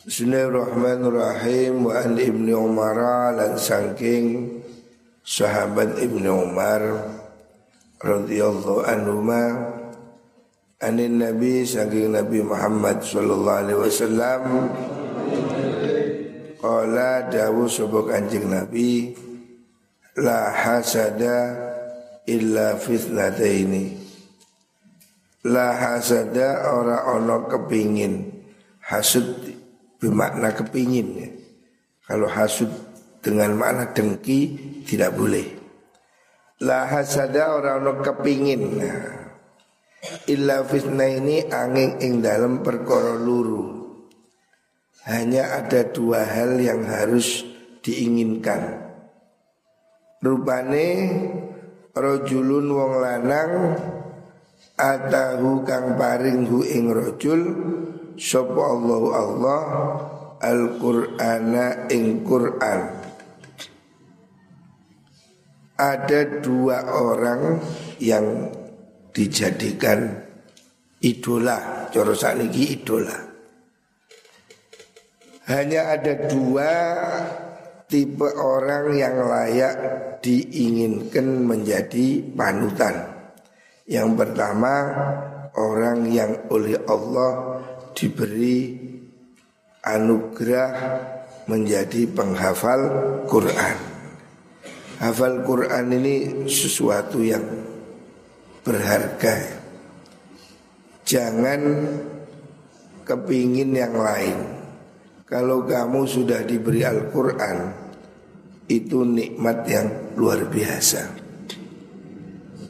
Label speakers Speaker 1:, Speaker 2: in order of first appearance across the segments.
Speaker 1: Bismillahirrahmanirrahim. Wa an ibni Umar lan saking sahabat ibni Umar radhiyallahu anhuma anin nabi saking Nabi Muhammad sallallahu alaihi wasallam qala dawu sapa kanjeng Nabi la hasada illa fitnataini. La hasada ora ono kepingin. Hasud bermakna kepingin ya. Kalau hasud dengan makna dengki tidak boleh. La hasada orang no kepingin. Illa fitnah ini angin ing dalam perkara luru. Hanya ada dua hal yang harus diinginkan. Rupane rojulun wong lanang atahu kang paring hu ing rojul sapa Allah Allah Al-Qur'ana ing Qur'an. Ada dua orang yang dijadikan idola. Coro niki idola. Hanya ada dua tipe orang yang layak diinginkan menjadi panutan. Yang pertama orang yang oleh Allah diberi anugerah menjadi penghafal Quran. Hafal Quran ini sesuatu yang berharga. Jangan kepingin yang lain. Kalau kamu sudah diberi Al-Quran, itu nikmat yang luar biasa.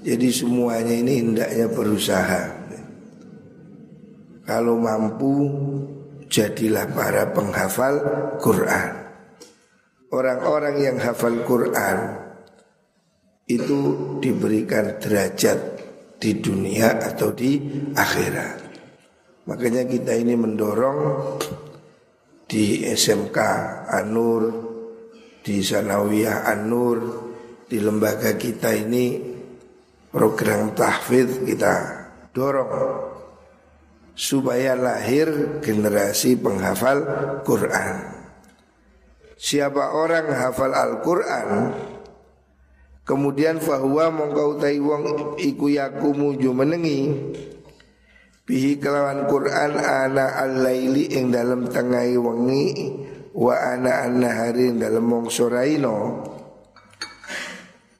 Speaker 1: Jadi semuanya ini hendaknya berusaha kalau mampu jadilah para penghafal Quran. Orang-orang yang hafal Quran itu diberikan derajat di dunia atau di akhirat. Makanya kita ini mendorong di SMK Anur, di Sanawiyah Anur, di lembaga kita ini program tahfidz kita dorong supaya lahir generasi penghafal Quran. Siapa orang hafal Al-Quran Kemudian fahuwa mongkau tai wong iku yakumu jumenengi Bihi kelawan Quran ana al-laili ing dalam tengai wengi Wa ana an nahari ing dalam mongso raino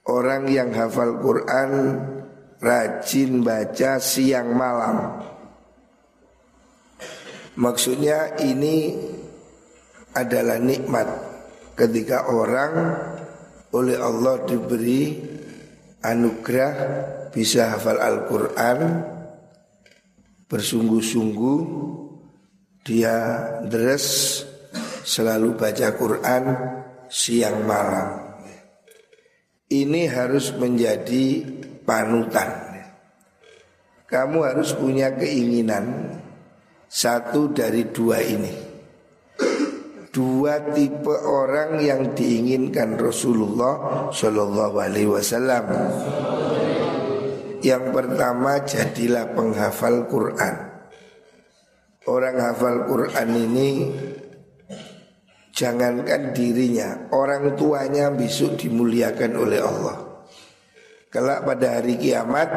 Speaker 1: Orang yang hafal Quran rajin baca siang malam Maksudnya ini adalah nikmat ketika orang oleh Allah diberi anugerah bisa hafal Al-Quran bersungguh-sungguh dia deres selalu baca Quran siang malam. Ini harus menjadi panutan. Kamu harus punya keinginan satu dari dua ini. Dua tipe orang yang diinginkan Rasulullah Shallallahu Alaihi Wasallam. Yang pertama jadilah penghafal Quran. Orang hafal Quran ini Jangankan dirinya Orang tuanya besok dimuliakan oleh Allah. Kelak pada hari kiamat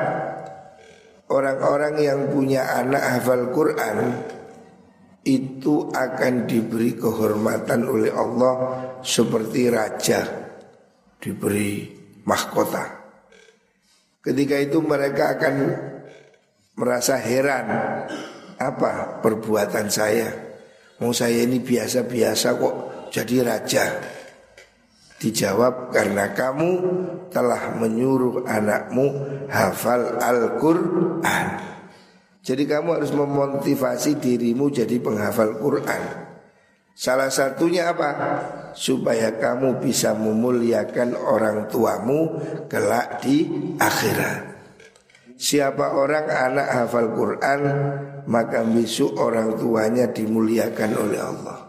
Speaker 1: orang-orang yang punya anak hafal Quran itu akan diberi kehormatan oleh Allah seperti raja diberi mahkota. Ketika itu mereka akan merasa heran apa perbuatan saya. Mau saya ini biasa-biasa kok jadi raja. Dijawab karena kamu telah menyuruh anakmu hafal Al-Quran. Jadi kamu harus memotivasi dirimu jadi penghafal Quran. Salah satunya apa? Supaya kamu bisa memuliakan orang tuamu kelak di akhirat. Siapa orang anak hafal Quran Maka besok orang tuanya dimuliakan oleh Allah.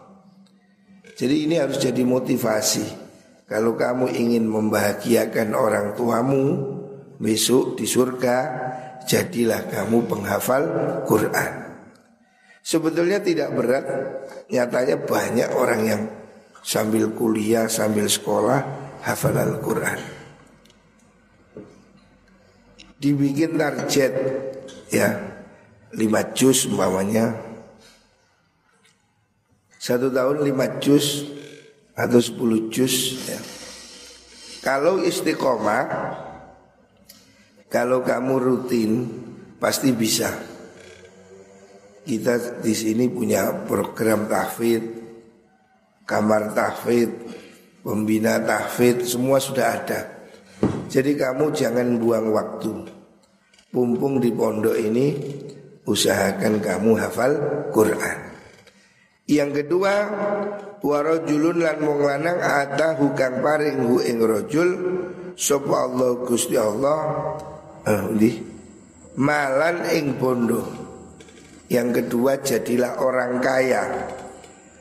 Speaker 1: Jadi ini harus jadi motivasi kalau kamu ingin membahagiakan orang tuamu besok di surga, jadilah kamu penghafal Quran. Sebetulnya tidak berat, nyatanya banyak orang yang sambil kuliah, sambil sekolah hafal Al-Quran. Dibikin target ya lima juz umpamanya satu tahun lima juz atau sepuluh juz ya. Kalau istiqomah Kalau kamu rutin Pasti bisa. Kita di sini punya program tahfid Kamar tahfid Pembina tahfid Semua sudah ada. Jadi kamu jangan buang waktu. Pumpung di pondok ini Usahakan kamu hafal Quran. Yang kedua warajulun lan wong lanang ada hukang paring hu ing rajul sapa Allah Gusti Allah di malan ing bondo. Yang kedua jadilah orang kaya.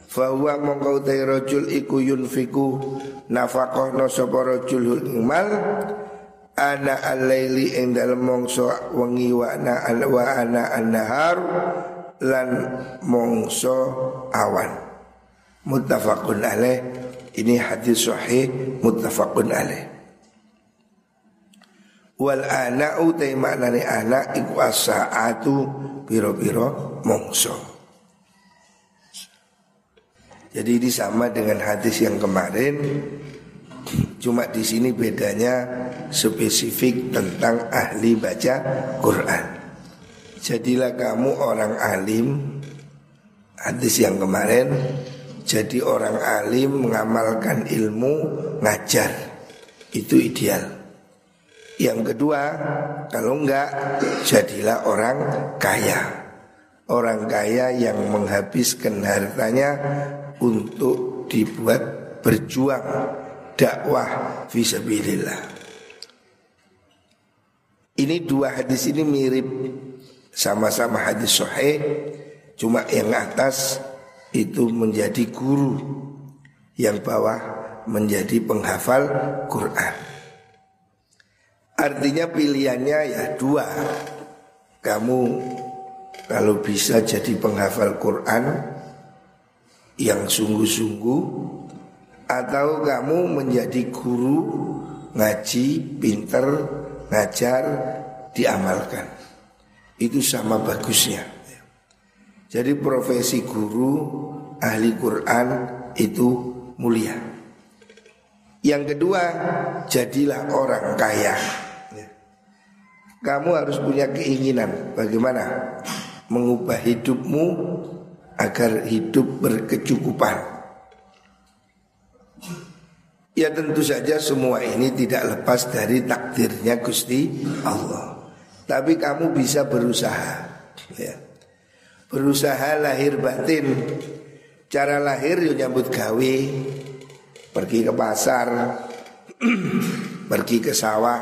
Speaker 1: Fahuwa mongkau te rajul iku yunfiku nafaqahna sapa rajul ing mal ana al-laili ing dalem mongso wengi wa ana wa ana an-nahar lan mongso awan muttafaqun alaih. Ini hadis sahih muttafaqun alaih. Wal ana'u utai maknane anak iku as-saatu piro-piro mongso. Jadi ini sama dengan hadis yang kemarin. Cuma di sini bedanya spesifik tentang ahli baca Quran. Jadilah kamu orang alim Hadis yang kemarin Jadi orang alim mengamalkan ilmu Ngajar. Itu ideal. Yang kedua Kalau enggak Jadilah orang kaya. Orang kaya yang menghabiskan hartanya Untuk dibuat berjuang Dakwah Fisabilillah Ini dua hadis ini mirip sama-sama hadis sahih cuma yang atas itu menjadi guru yang bawah menjadi penghafal Quran. Artinya pilihannya ya dua. Kamu kalau bisa jadi penghafal Quran yang sungguh-sungguh atau kamu menjadi guru ngaji pinter ngajar diamalkan. Itu sama bagusnya. Jadi profesi guru ahli Quran itu mulia. Yang kedua, jadilah orang kaya. Kamu harus punya keinginan bagaimana mengubah hidupmu agar hidup berkecukupan. Ya tentu saja semua ini tidak lepas dari takdirnya Gusti Allah. Tapi kamu bisa berusaha ya. Berusaha lahir batin. Cara lahir yuk nyambut gawe. Pergi ke pasar. Pergi ke sawah.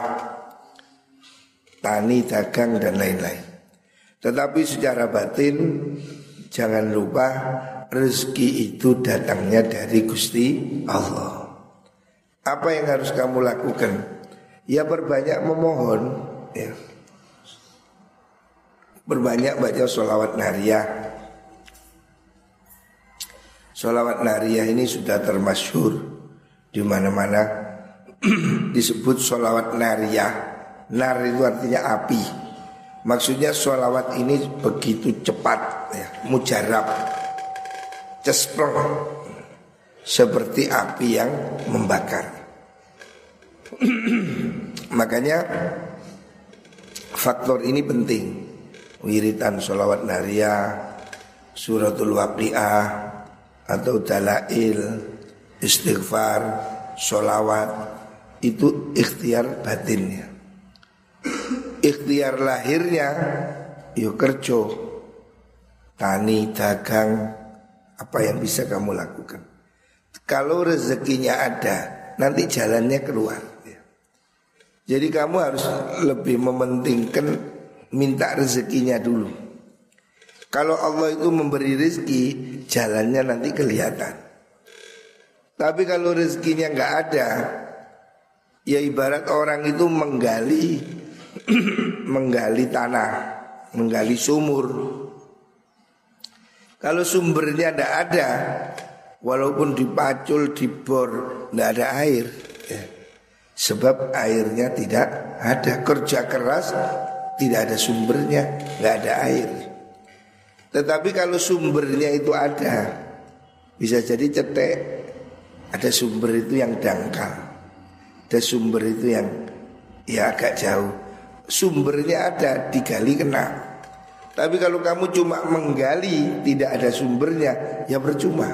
Speaker 1: Tani, dagang dan lain-lain. Tetapi secara batin Jangan lupa rezeki itu datangnya dari Gusti Allah. Apa yang harus kamu lakukan? Ya berbanyak memohon ya Berbanyak baca sholawat nariyah Sholawat nariyah ini sudah termasyur di mana-mana disebut sholawat nariyah. Nar itu artinya api. Maksudnya sholawat ini begitu cepat, ya, mujarab, cesprong, seperti api yang membakar. Makanya faktor ini penting wiritan sholawat naria, suratul waqiah atau dalail, istighfar, sholawat itu ikhtiar batinnya. Ikhtiar lahirnya yuk kerjo, tani, dagang, apa yang bisa kamu lakukan. Kalau rezekinya ada, nanti jalannya keluar. Jadi kamu harus lebih mementingkan minta rezekinya dulu. Kalau Allah itu memberi rezeki, jalannya nanti kelihatan. Tapi kalau rezekinya nggak ada, ya ibarat orang itu menggali, menggali tanah, menggali sumur. Kalau sumbernya tidak ada, walaupun dipacul, dibor, tidak ada air. Ya. Sebab airnya tidak ada kerja keras, tidak ada sumbernya, nggak ada air. Tetapi kalau sumbernya itu ada, bisa jadi cetek, ada sumber itu yang dangkal, ada sumber itu yang ya agak jauh. Sumbernya ada, digali kena. Tapi kalau kamu cuma menggali tidak ada sumbernya ya percuma.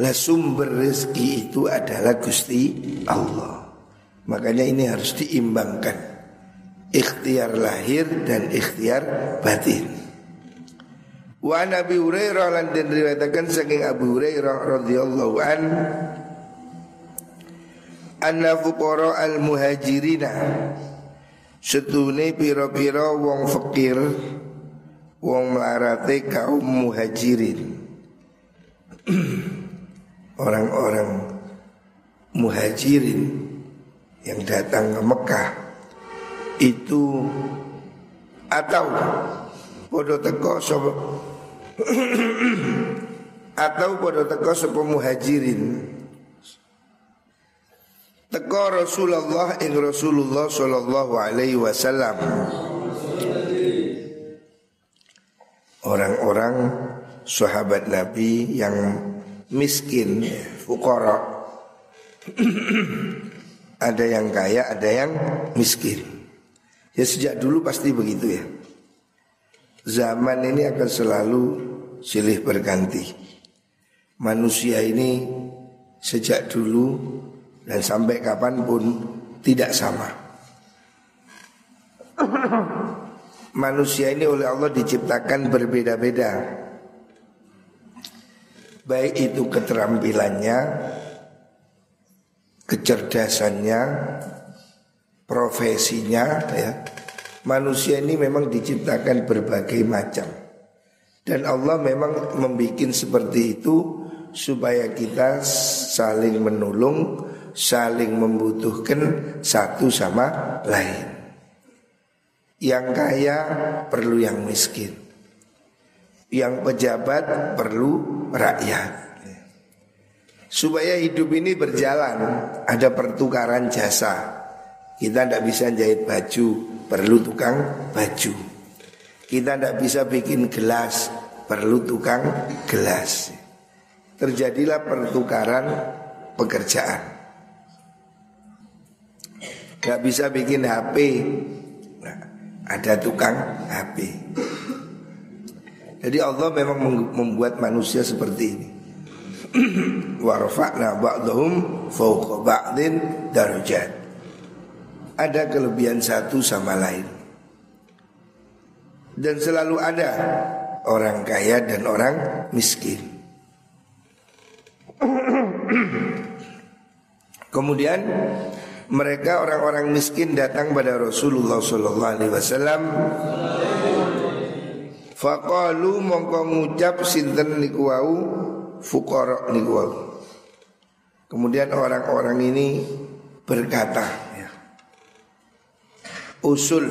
Speaker 1: Lah sumber rezeki itu adalah Gusti Allah. Makanya ini harus diimbangkan. Ikhtiar lahir dan ikhtiar batin. Wa Nabi Hurairah lan den riwayataken saking Abu Hurairah radhiyallahu an anna fuqara al muhajirina setune pira-pira wong fakir wong melarate kaum muhajirin orang-orang muhajirin yang datang ke Mekah itu atau podo teko sopo atau podo teko sopo muhajirin teko Rasulullah ing Rasulullah sallallahu alaihi wasallam orang-orang sahabat Nabi yang miskin, fukara. ada yang kaya, ada yang miskin. Ya sejak dulu pasti begitu ya. Zaman ini akan selalu silih berganti. Manusia ini sejak dulu dan sampai kapan pun tidak sama manusia ini oleh Allah diciptakan berbeda-beda. Baik itu keterampilannya, kecerdasannya, profesinya ya. Manusia ini memang diciptakan berbagai macam. Dan Allah memang membuat seperti itu supaya kita saling menolong, saling membutuhkan satu sama lain. Yang kaya perlu yang miskin Yang pejabat perlu rakyat Supaya hidup ini berjalan Ada pertukaran jasa Kita tidak bisa jahit baju Perlu tukang baju Kita tidak bisa bikin gelas Perlu tukang gelas Terjadilah pertukaran pekerjaan Gak bisa bikin HP ada tukang HP. Jadi Allah memang membuat manusia seperti ini. Warfa'na ba'dhum fawqa ba'din darajat. Ada kelebihan satu sama lain. Dan selalu ada orang kaya dan orang miskin. Kemudian mereka orang-orang miskin datang pada Rasulullah Sallallahu Alaihi Wasallam. Fakalu mongko ngucap sinten niku wau fuqara niku wau. Kemudian orang-orang ini berkata Usul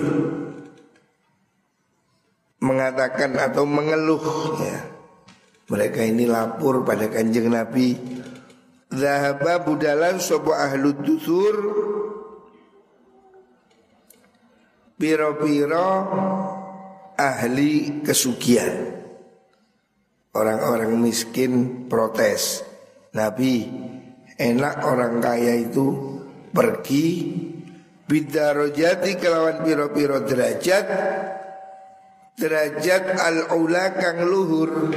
Speaker 1: mengatakan atau mengeluh ya. Mereka ini lapor pada kanjeng Nabi Zahaba budalan sopo ahlu dusur Piro-piro ahli kesugihan Orang-orang miskin protes Nabi enak orang kaya itu pergi Bidarojati kelawan piro-piro derajat. Derajat al-ula kang luhur.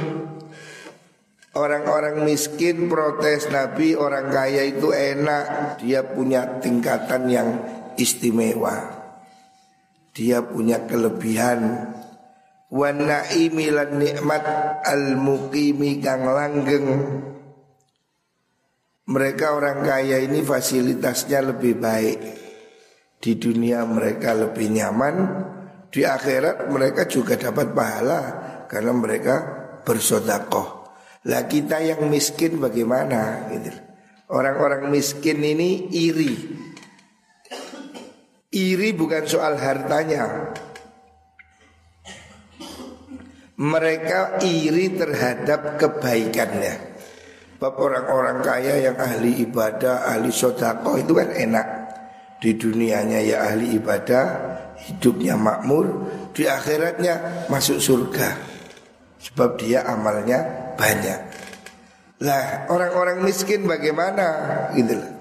Speaker 1: Orang-orang miskin protes Nabi Orang kaya itu enak. Dia punya tingkatan yang istimewa. Dia punya kelebihan. Wanaimi lan nikmat al-muqimi kang langgeng. Mereka orang kaya ini fasilitasnya lebih baik Di dunia mereka lebih nyaman Di akhirat mereka juga dapat pahala Karena mereka bersodakoh lah kita yang miskin bagaimana gitu. Orang-orang miskin ini iri. Iri bukan soal hartanya. Mereka iri terhadap kebaikannya orang-orang kaya yang ahli ibadah, ahli sodako itu kan enak Di dunianya ya ahli ibadah, hidupnya makmur Di akhiratnya masuk surga. Sebab dia amalnya banyak. Lah orang-orang miskin bagaimana? Gitu lah.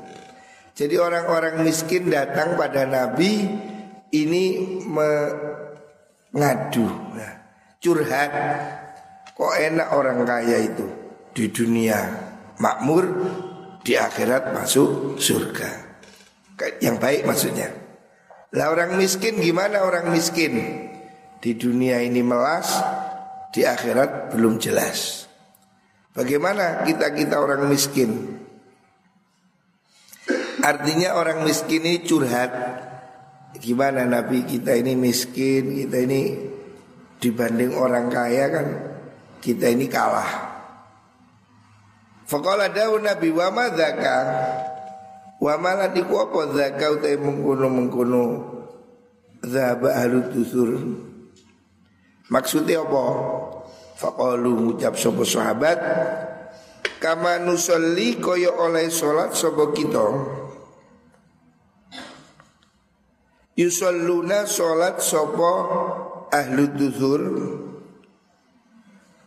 Speaker 1: Jadi orang-orang miskin datang pada Nabi Ini mengadu. Nah, Curhat. Kok enak orang kaya itu? Di dunia makmur di akhirat masuk surga. Yang baik maksudnya. Lah orang miskin gimana orang miskin? Di dunia ini melas, di akhirat belum jelas. Bagaimana kita-kita orang miskin? Artinya orang miskin ini curhat. Gimana Nabi kita ini miskin, kita ini dibanding orang kaya kan kita ini kalah. Faqala daun Nabi wa ma dzaka wa ma ku apa dzaka utai mengkono-mengkono zaba ahlu dusur. Maksudnya apa? Faqalu ngucap sapa sahabat kama nusolli kaya oleh salat sapa kita. Yusalluna salat sapa ahlu dusur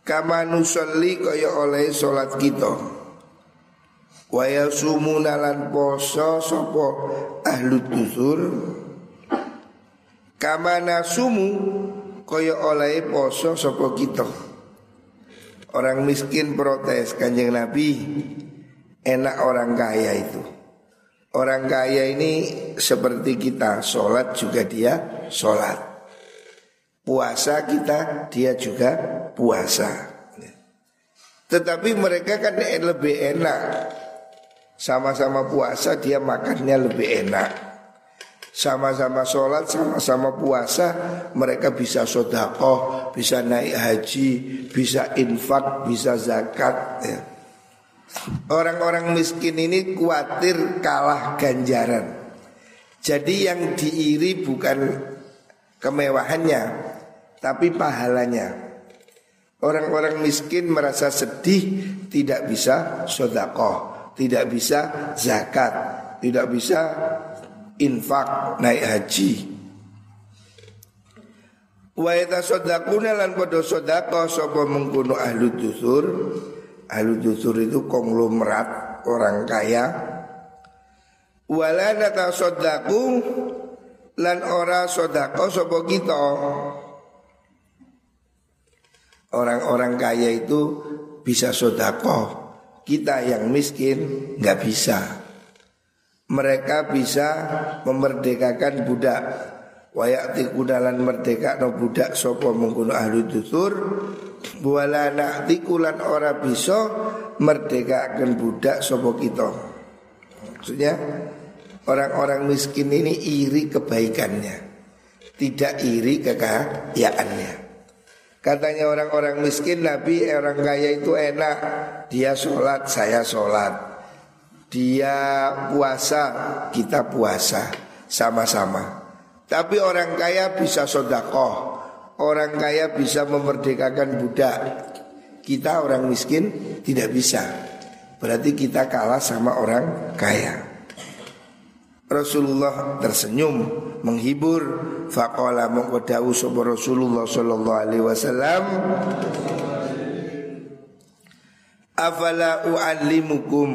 Speaker 1: kama nusolli kaya oleh salat kita. Waya sumunalan poso sopo ahlu dusur Kama nasumu Kaya oleh poso sopo kita. Orang miskin protes kanjeng Nabi. Enak orang kaya itu. Orang kaya ini seperti kita Sholat juga dia sholat. Puasa kita dia juga puasa. Tetapi mereka kan lebih enak sama-sama puasa dia makannya lebih enak. Sama-sama sholat, sama-sama puasa Mereka bisa sodakoh, bisa naik haji, bisa infak, bisa zakat ya. Orang-orang miskin ini khawatir kalah ganjaran. Jadi yang diiri bukan kemewahannya Tapi pahalanya. Orang-orang miskin merasa sedih tidak bisa sodakoh tidak bisa zakat, tidak bisa infak naik haji. Wa yatasaddaquna lan padha sedekah sapa mengkono ahlu dusur. Ahlu dusur itu konglomerat orang kaya. Wala natasaddaqu lan ora sedekah sapa kita. Orang-orang kaya itu bisa sodakoh kita yang miskin nggak bisa. Mereka bisa memerdekakan budak. Wayakti kudalan merdeka no budak sopo mengkuno ahlu dusur Buala nakti kulan ora bisa merdekakan budak sopo kita Maksudnya orang-orang miskin ini iri kebaikannya Tidak iri kekayaannya Katanya orang-orang miskin Nabi orang kaya itu enak. Dia sholat saya sholat. Dia puasa kita puasa. Sama-sama. Tapi orang kaya bisa sodakoh. Orang kaya bisa memerdekakan budak. Kita orang miskin tidak bisa. Berarti kita kalah sama orang kaya Rasulullah tersenyum menghibur. Faqala mongko dawuh sapa Rasulullah sallallahu alaihi wasallam. Afala uallimukum?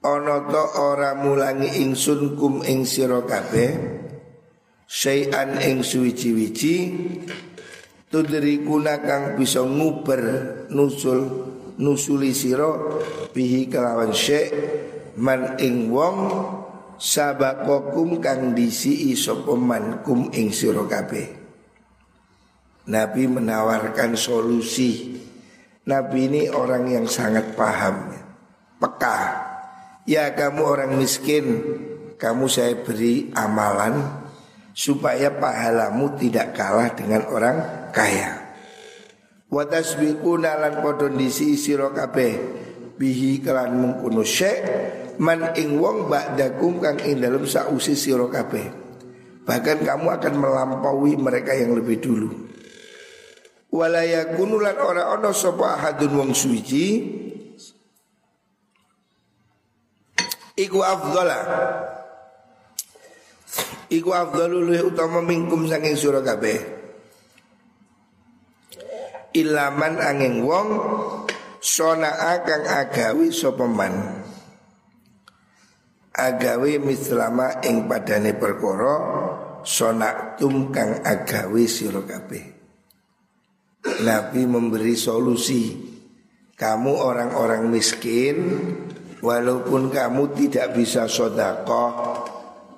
Speaker 1: Ana to ora mulangi ingsun kum ing sira kabeh syai'an ing suwi-wiji tudrikuna kang bisa nguber nusul nusuli sira bihi kelawan syai' man ing wong sabakokum kang disi sopeman kum ing sira Nabi menawarkan solusi. Nabi ini orang yang sangat paham, peka. Ya kamu orang miskin, kamu saya beri amalan supaya pahalamu tidak kalah dengan orang kaya. Watasbiquna lan podon disi sira kabeh bihi kelan mengkuno syekh man ing wong ba'dakum kang ing dalam sausi sira kabeh. Bahkan kamu akan melampaui mereka yang lebih dulu. Walayakunulan ora ono sapa ahadun wong suci Iku afdala Iku afdalu luwih utama mingkum saking sira kabeh Ilaman angin wong Sona kang agawi sapa Agawi mislama ing padane perkara Sonaktum kang agawi sira kabeh. Nabi memberi solusi Kamu orang-orang miskin Walaupun kamu tidak bisa sodakoh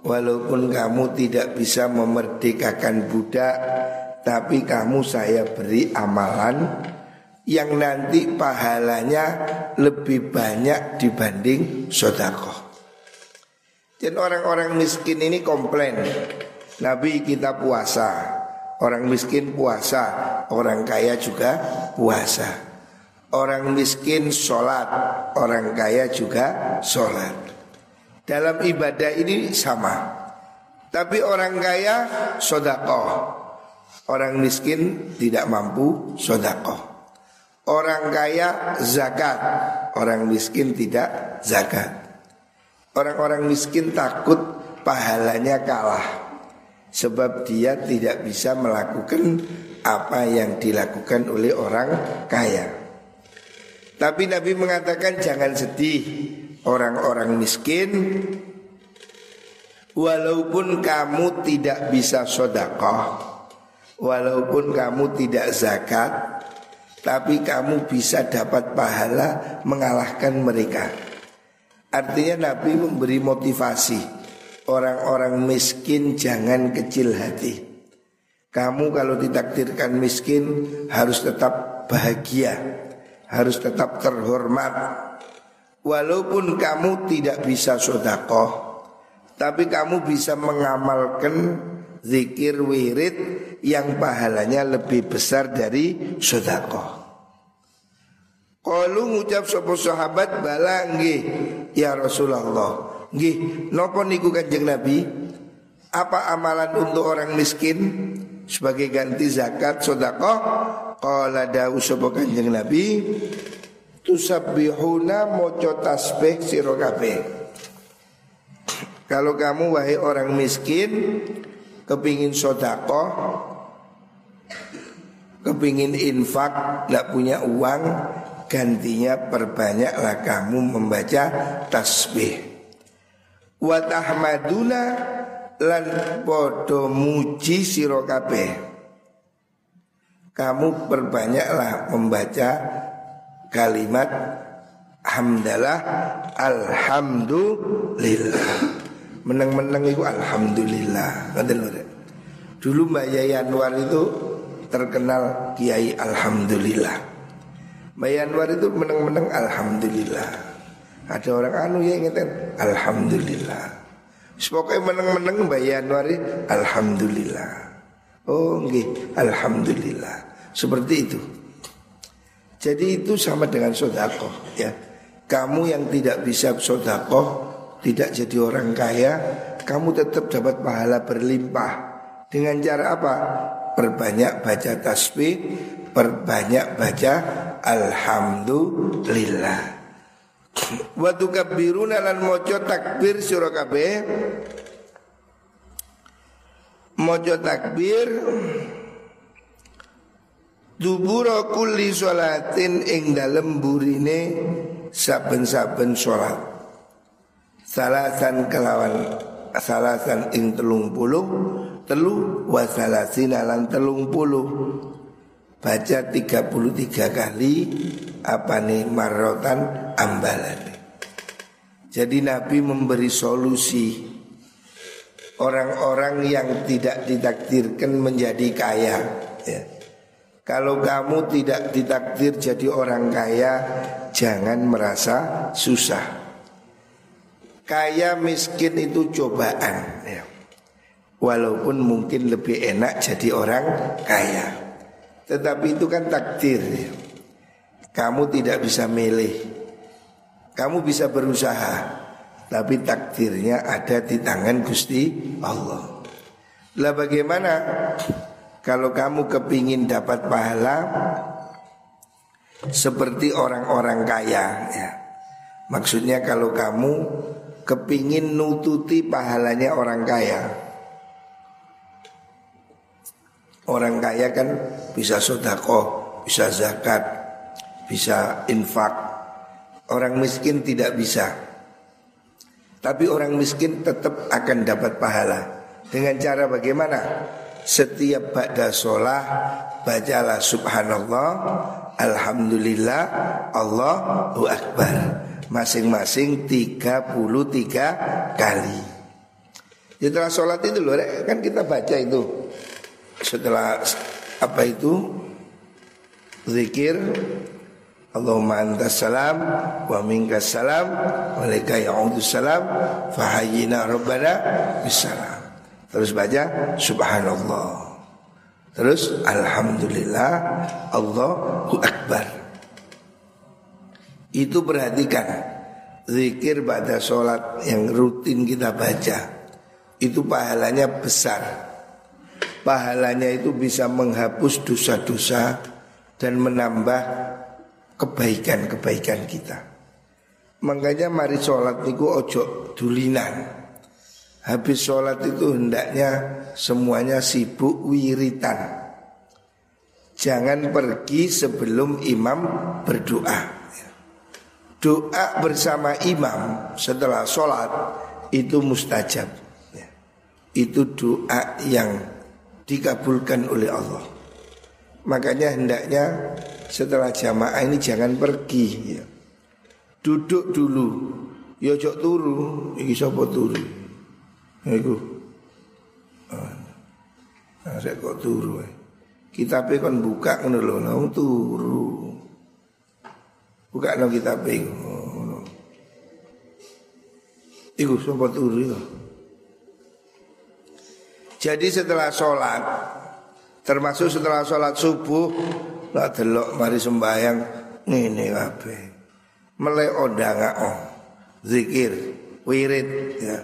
Speaker 1: Walaupun kamu tidak bisa memerdekakan budak Tapi kamu saya beri amalan Yang nanti pahalanya lebih banyak dibanding sodakoh Dan orang-orang miskin ini komplain Nabi kita puasa Orang miskin puasa, orang kaya juga puasa. Orang miskin sholat, orang kaya juga sholat. Dalam ibadah ini sama. Tapi orang kaya sodakoh. Orang miskin tidak mampu sodakoh. Orang kaya zakat, orang miskin tidak zakat. Orang-orang miskin takut pahalanya kalah. Sebab dia tidak bisa melakukan apa yang dilakukan oleh orang kaya. Tapi Nabi mengatakan jangan sedih orang-orang miskin. Walaupun kamu tidak bisa sodakoh Walaupun kamu tidak zakat Tapi kamu bisa dapat pahala mengalahkan mereka Artinya Nabi memberi motivasi. Orang-orang miskin jangan kecil hati. Kamu kalau ditakdirkan miskin harus tetap bahagia. Harus tetap terhormat. Walaupun kamu tidak bisa sodakoh Tapi kamu bisa mengamalkan zikir wirid Yang pahalanya lebih besar dari sodakoh Kalau ngucap sopo sahabat balanggi Ya Rasulullah Nggih, nopo niku Kanjeng Nabi? Apa amalan untuk orang miskin sebagai ganti zakat sedekah? Qala dawu sapa Kanjeng Nabi, tusabbihuna maca tasbih sira kabeh. Kalau kamu wahai orang miskin kepingin sodako, kepingin infak, tidak punya uang, gantinya perbanyaklah kamu membaca tasbih. Wa tahmaduna lan podo muji sira kabeh. Kamu perbanyaklah membaca kalimat hamdalah alhamdulillah. Meneng-meneng itu alhamdulillah. Dulu Mbak Yaya Anwar itu terkenal Kiai Alhamdulillah Mbak Yaya Anwar itu meneng-meneng Alhamdulillah. Ada orang anu yang ingin Alhamdulillah. Pokoknya meneng-meneng Mbak Yanwari Alhamdulillah. Oh nggih Alhamdulillah. Seperti itu. Jadi itu sama dengan sodako ya. Kamu yang tidak bisa sodako Tidak jadi orang kaya Kamu tetap dapat pahala berlimpah. Dengan cara apa? Perbanyak baca tasbih Perbanyak baca Alhamdulillah. Wa tukabbiruna lan maca takbir sira kabeh. Maca takbir Dubura kulli sholatin ing dalem burine saben-saben sholat Salasan kelawan salasan ing telung puluh Telu wa salasina lan telung puluh Baca 33 kali Apa nih marotan ambalan Jadi Nabi memberi solusi Orang-orang yang tidak ditakdirkan menjadi kaya ya. Kalau kamu tidak ditakdir jadi orang kaya Jangan merasa susah Kaya miskin itu cobaan ya. Walaupun mungkin lebih enak jadi orang kaya tetapi itu kan takdir Kamu tidak bisa milih. Kamu bisa berusaha Tapi takdirnya ada di tangan Gusti Allah. Lah bagaimana Kalau kamu kepingin dapat pahala? Seperti orang-orang kaya ya. Maksudnya kalau kamu kepingin nututi pahalanya orang kaya. Orang kaya kan bisa sodakoh, bisa zakat, bisa infak. Orang miskin tidak bisa. Tapi orang miskin tetap akan dapat pahala. Dengan cara bagaimana? Setiap ba'da sholah Bacalah subhanallah Alhamdulillah Allahu Akbar. Masing-masing 33 kali. Setelah sholat itu loh Kan kita baca itu. Setelah apa itu Zikir Allahumma antas salam wa minkas salam wa laka ya'udus salam fahayyina rabbana bisalam Terus baca subhanallah. Terus alhamdulillah Allahu akbar. Itu perhatikan zikir pada sholat yang rutin kita baca itu pahalanya besar. Pahalanya itu bisa menghapus dosa-dosa dan menambah kebaikan-kebaikan kita. Makanya mari sholat niku ojo dulinan. Habis sholat itu hendaknya semuanya sibuk wiritan Jangan pergi sebelum imam berdoa Doa bersama imam setelah sholat itu mustajab Itu doa yang dikabulkan oleh Allah Makanya hendaknya setelah jamaah ini jangan pergi ya. Duduk dulu Ya turu Ini sopo turu Iku. Nah, saya kok turu. Kita kan buka ngono lho, nang turu. Buka nang kita ngono. Iku sapa turu iku. Jadi setelah sholat Termasuk setelah sholat subuh Lah delok mari sembahyang Ini kabeh Melek odang oh Zikir Wirid ya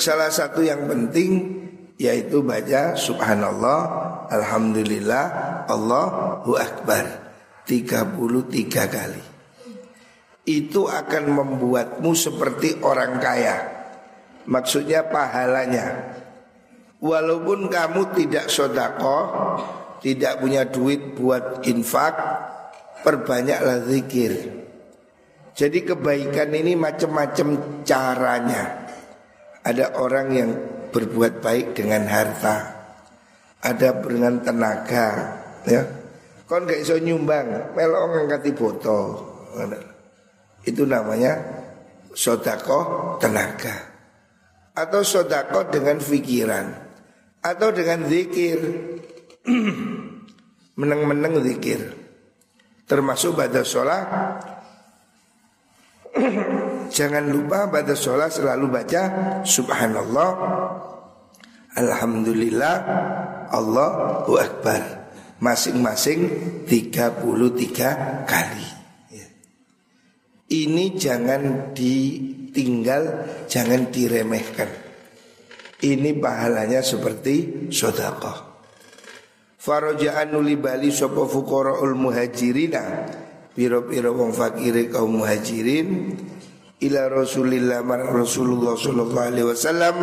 Speaker 1: Salah satu yang penting yaitu baca subhanallah, alhamdulillah, Allahu akbar 33 kali. Itu akan membuatmu seperti orang kaya. Maksudnya pahalanya. Walaupun kamu tidak sodako, tidak punya duit buat infak, perbanyaklah zikir. Jadi kebaikan ini macam-macam caranya. Ada orang yang berbuat baik dengan harta Ada dengan tenaga ya. Kon gak iso nyumbang Melok ngangkati botol Itu namanya Sodako tenaga Atau sodako dengan pikiran Atau dengan zikir. Meneng-meneng zikir. Termasuk pada sholat. Jangan lupa pada sholat selalu baca Subhanallah. Alhamdulillah. Allahu Akbar. Masing-masing 33 kali. Ya. Ini jangan ditinggal Jangan diremehkan Ini pahalanya seperti sodakoh Faroja'an nuli bali sopo fukora'ul muhajirina. Piro-piro wong fakire kaum muhajirin. Ila Rasulillah marang Rasulullah sallallahu alaihi wasallam.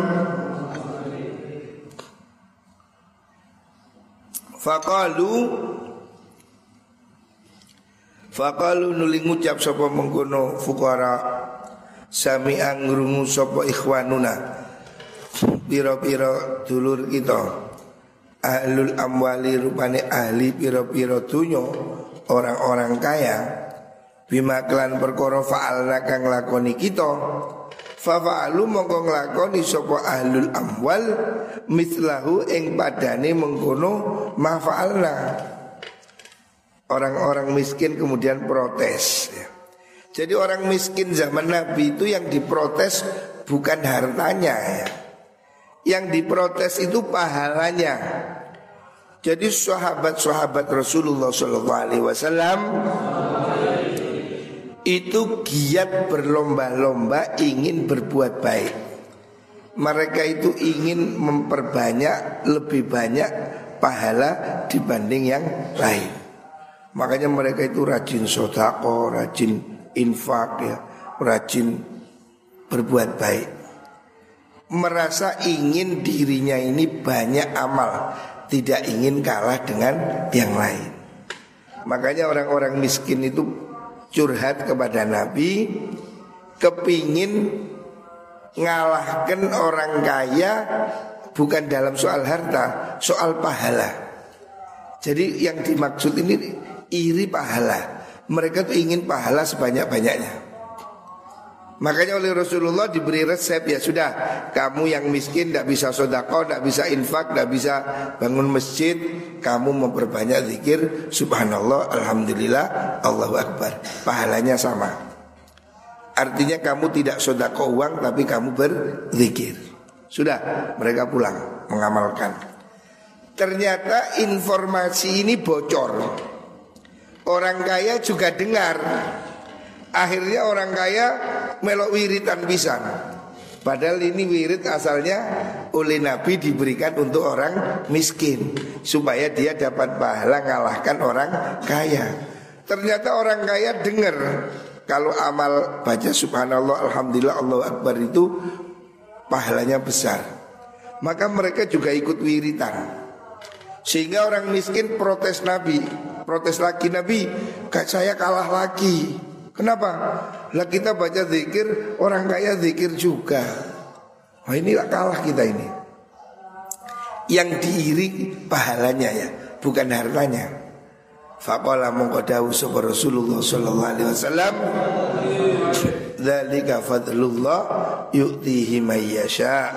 Speaker 1: Faqalu Faqalu nuli ngucap sapa mengkono fukara sami angrungu sapa ikhwanuna pira-pira dulur kita ahlul amwali rupane ahli pira-pira dunyo orang-orang kaya bima klan perkara fa'alna kang lakoni kita fa fa'alu mongko nglakoni ahlul amwal mislahu ing padane mengkono ma fa'alna orang-orang miskin kemudian protes ya. Jadi orang miskin zaman Nabi itu yang diprotes bukan hartanya ya. Yang diprotes itu pahalanya jadi sahabat-sahabat Rasulullah Shallallahu Alaihi Wasallam itu giat berlomba-lomba ingin berbuat baik. Mereka itu ingin memperbanyak lebih banyak pahala dibanding yang lain. Makanya mereka itu rajin sodako, rajin infak ya, rajin berbuat baik. Merasa ingin dirinya ini banyak amal, tidak ingin kalah dengan yang lain. Makanya orang-orang miskin itu curhat kepada Nabi, kepingin ngalahkan orang kaya bukan dalam soal harta, soal pahala. Jadi yang dimaksud ini iri pahala. Mereka tuh ingin pahala sebanyak-banyaknya. Makanya oleh Rasulullah diberi resep ya sudah kamu yang miskin tidak bisa sodako, tidak bisa infak, tidak bisa bangun masjid, kamu memperbanyak zikir, subhanallah, alhamdulillah, Allahu akbar, pahalanya sama. Artinya kamu tidak sodako uang tapi kamu berzikir. Sudah mereka pulang mengamalkan. Ternyata informasi ini bocor. Orang kaya juga dengar Akhirnya orang kaya melok wiritan pisan. Padahal ini wirid asalnya oleh Nabi diberikan untuk orang miskin supaya dia dapat pahala ngalahkan orang kaya. Ternyata orang kaya dengar kalau amal baca subhanallah alhamdulillah Allah akbar itu pahalanya besar. Maka mereka juga ikut wiritan. Sehingga orang miskin protes Nabi, protes lagi Nabi, saya kalah lagi. Kenapa? Lah kita baca zikir, orang kaya zikir juga. Oh inilah kalah kita ini. Yang diiri pahalanya ya, bukan hartanya. Faqala mongko dawuh Rasulullah sallallahu alaihi wasallam Dzalika fadlullah yu'tihi may yasha.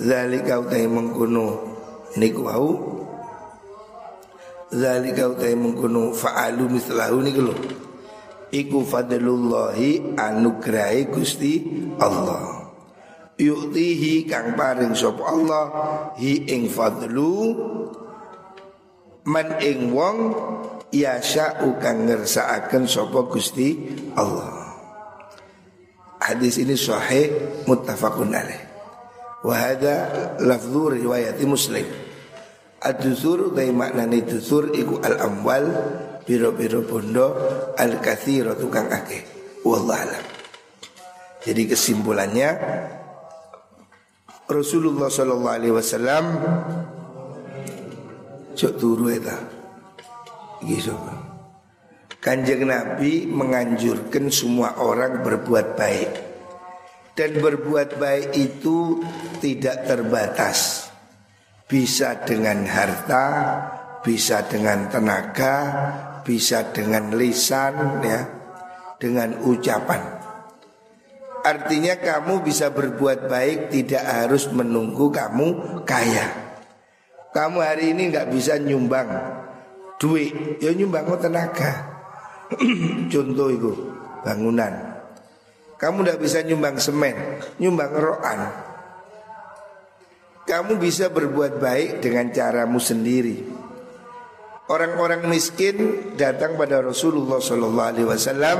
Speaker 1: Dzalika utai mengkono niku wau. Dzalika utai mengkono fa'alu mislahu niku. Iku fadlullahi anugrahi Gusti Allah. Yuktihi kang paring sop Allah Hi ing fadlu Man ing wong Yasha'u kang ngersaaken sopo Gusti Allah. Hadis ini sahih muttafaqun alaih. Wahada lafzu riwayati muslim. Ad-dusur Dari maknani dusur Iku al-amwal biro-biro bondo al kathiro tukang akeh. Wallah jadi kesimpulannya Rasulullah Shallallahu Alaihi Wasallam cok turu eta. Kanjeng Nabi menganjurkan semua orang berbuat baik. Dan berbuat baik itu tidak terbatas. Bisa dengan harta bisa dengan tenaga bisa dengan lisan ya, dengan ucapan. Artinya kamu bisa berbuat baik tidak harus menunggu kamu kaya. Kamu hari ini nggak bisa nyumbang duit, ya nyumbang tenaga. Contoh itu bangunan. Kamu tidak bisa nyumbang semen, nyumbang roan. Kamu bisa berbuat baik dengan caramu sendiri. Orang-orang miskin datang pada Rasulullah Sallallahu Alaihi Wasallam.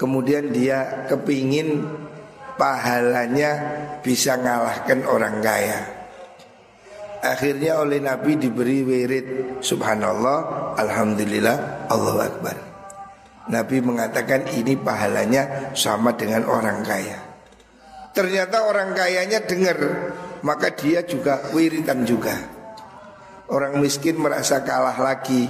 Speaker 1: Kemudian dia kepingin pahalanya bisa ngalahkan orang kaya. Akhirnya oleh Nabi diberi wirid Subhanallah, Alhamdulillah, Allahu Akbar Nabi mengatakan ini pahalanya sama dengan orang kaya Ternyata orang kayanya dengar Maka dia juga wiritan juga Orang miskin merasa kalah lagi.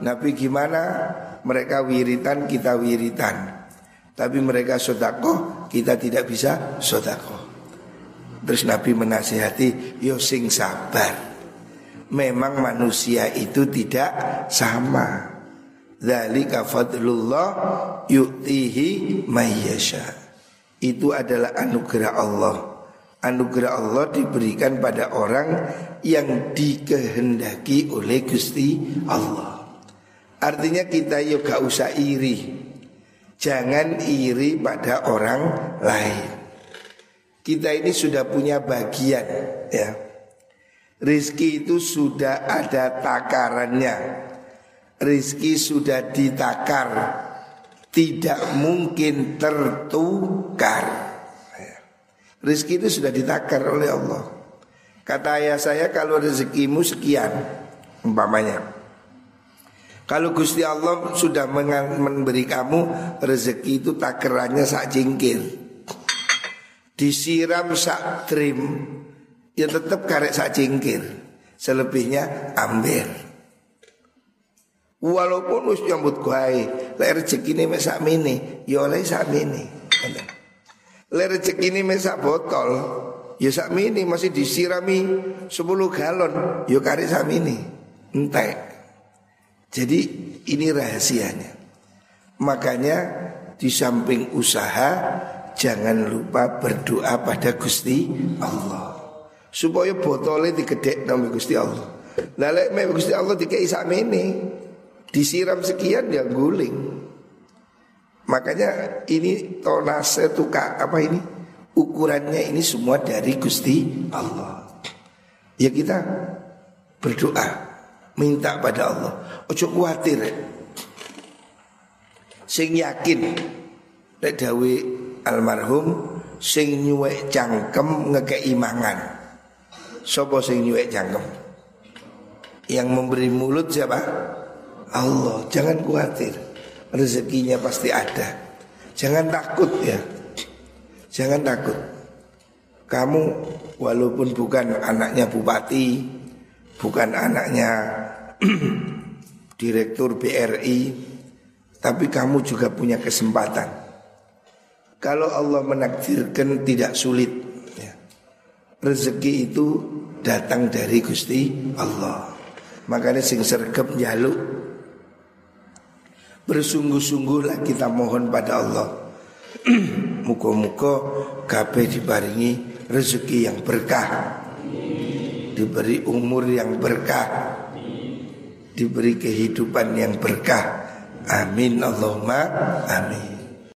Speaker 1: Nabi gimana? Mereka wiritan, kita wiritan. Tapi mereka sodako, kita tidak bisa sodako Terus Nabi menasihati, yo sing sabar. Memang manusia itu tidak sama. Dzalika fadlullah yu'tihi mayyasha Itu adalah anugerah Allah anugerah Allah diberikan pada orang yang dikehendaki oleh Gusti Allah. Artinya kita yuk gak usah iri. Jangan iri pada orang lain. Kita ini sudah punya bagian ya. Rizki itu sudah ada takarannya. Rizki sudah ditakar. Tidak mungkin tertukar. Rizki itu sudah ditakar oleh Allah Kata ayah saya kalau rezekimu sekian umpamanya. Kalau Gusti Allah sudah memberi kamu rezeki itu takerannya sak jingkir. Disiram sak trim ya tetap karek sak jingkir. Selebihnya ambil. Walaupun us nyambut gawe, lek rezeki ini mesak mini, ya oleh sak mini. Lek rezeki ini mesak botol, ya sak mini masih disirami 10 galon, ya karek sak mini. Entek. Jadi ini rahasianya. Makanya di samping usaha jangan lupa berdoa pada Gusti Allah. Supaya botolnya digedek nama Gusti Allah. Lalu lek Gusti Allah dikei ini disiram sekian ya guling. Makanya ini tonase tuka apa ini? Ukurannya ini semua dari Gusti Allah. Ya kita berdoa minta pada Allah. Ojo kuatir. Sing yakin nek dawe almarhum sing nyuwek cangkem ngekei mangan. Sopo sing nyuwek cangkem? Yang memberi mulut siapa? Allah. Jangan khawatir. Rezekinya pasti ada. Jangan takut ya. Jangan takut. Kamu walaupun bukan anaknya bupati, bukan anaknya direktur BRI, tapi kamu juga punya kesempatan. Kalau Allah menakdirkan tidak sulit, ya, rezeki itu datang dari Gusti Allah. Makanya sing sergap jaluk bersungguh-sungguhlah kita mohon pada Allah. Muka-muka kabeh dibaringi rezeki yang berkah diberi umur yang berkah, diberi kehidupan yang berkah. Amin Allahumma amin.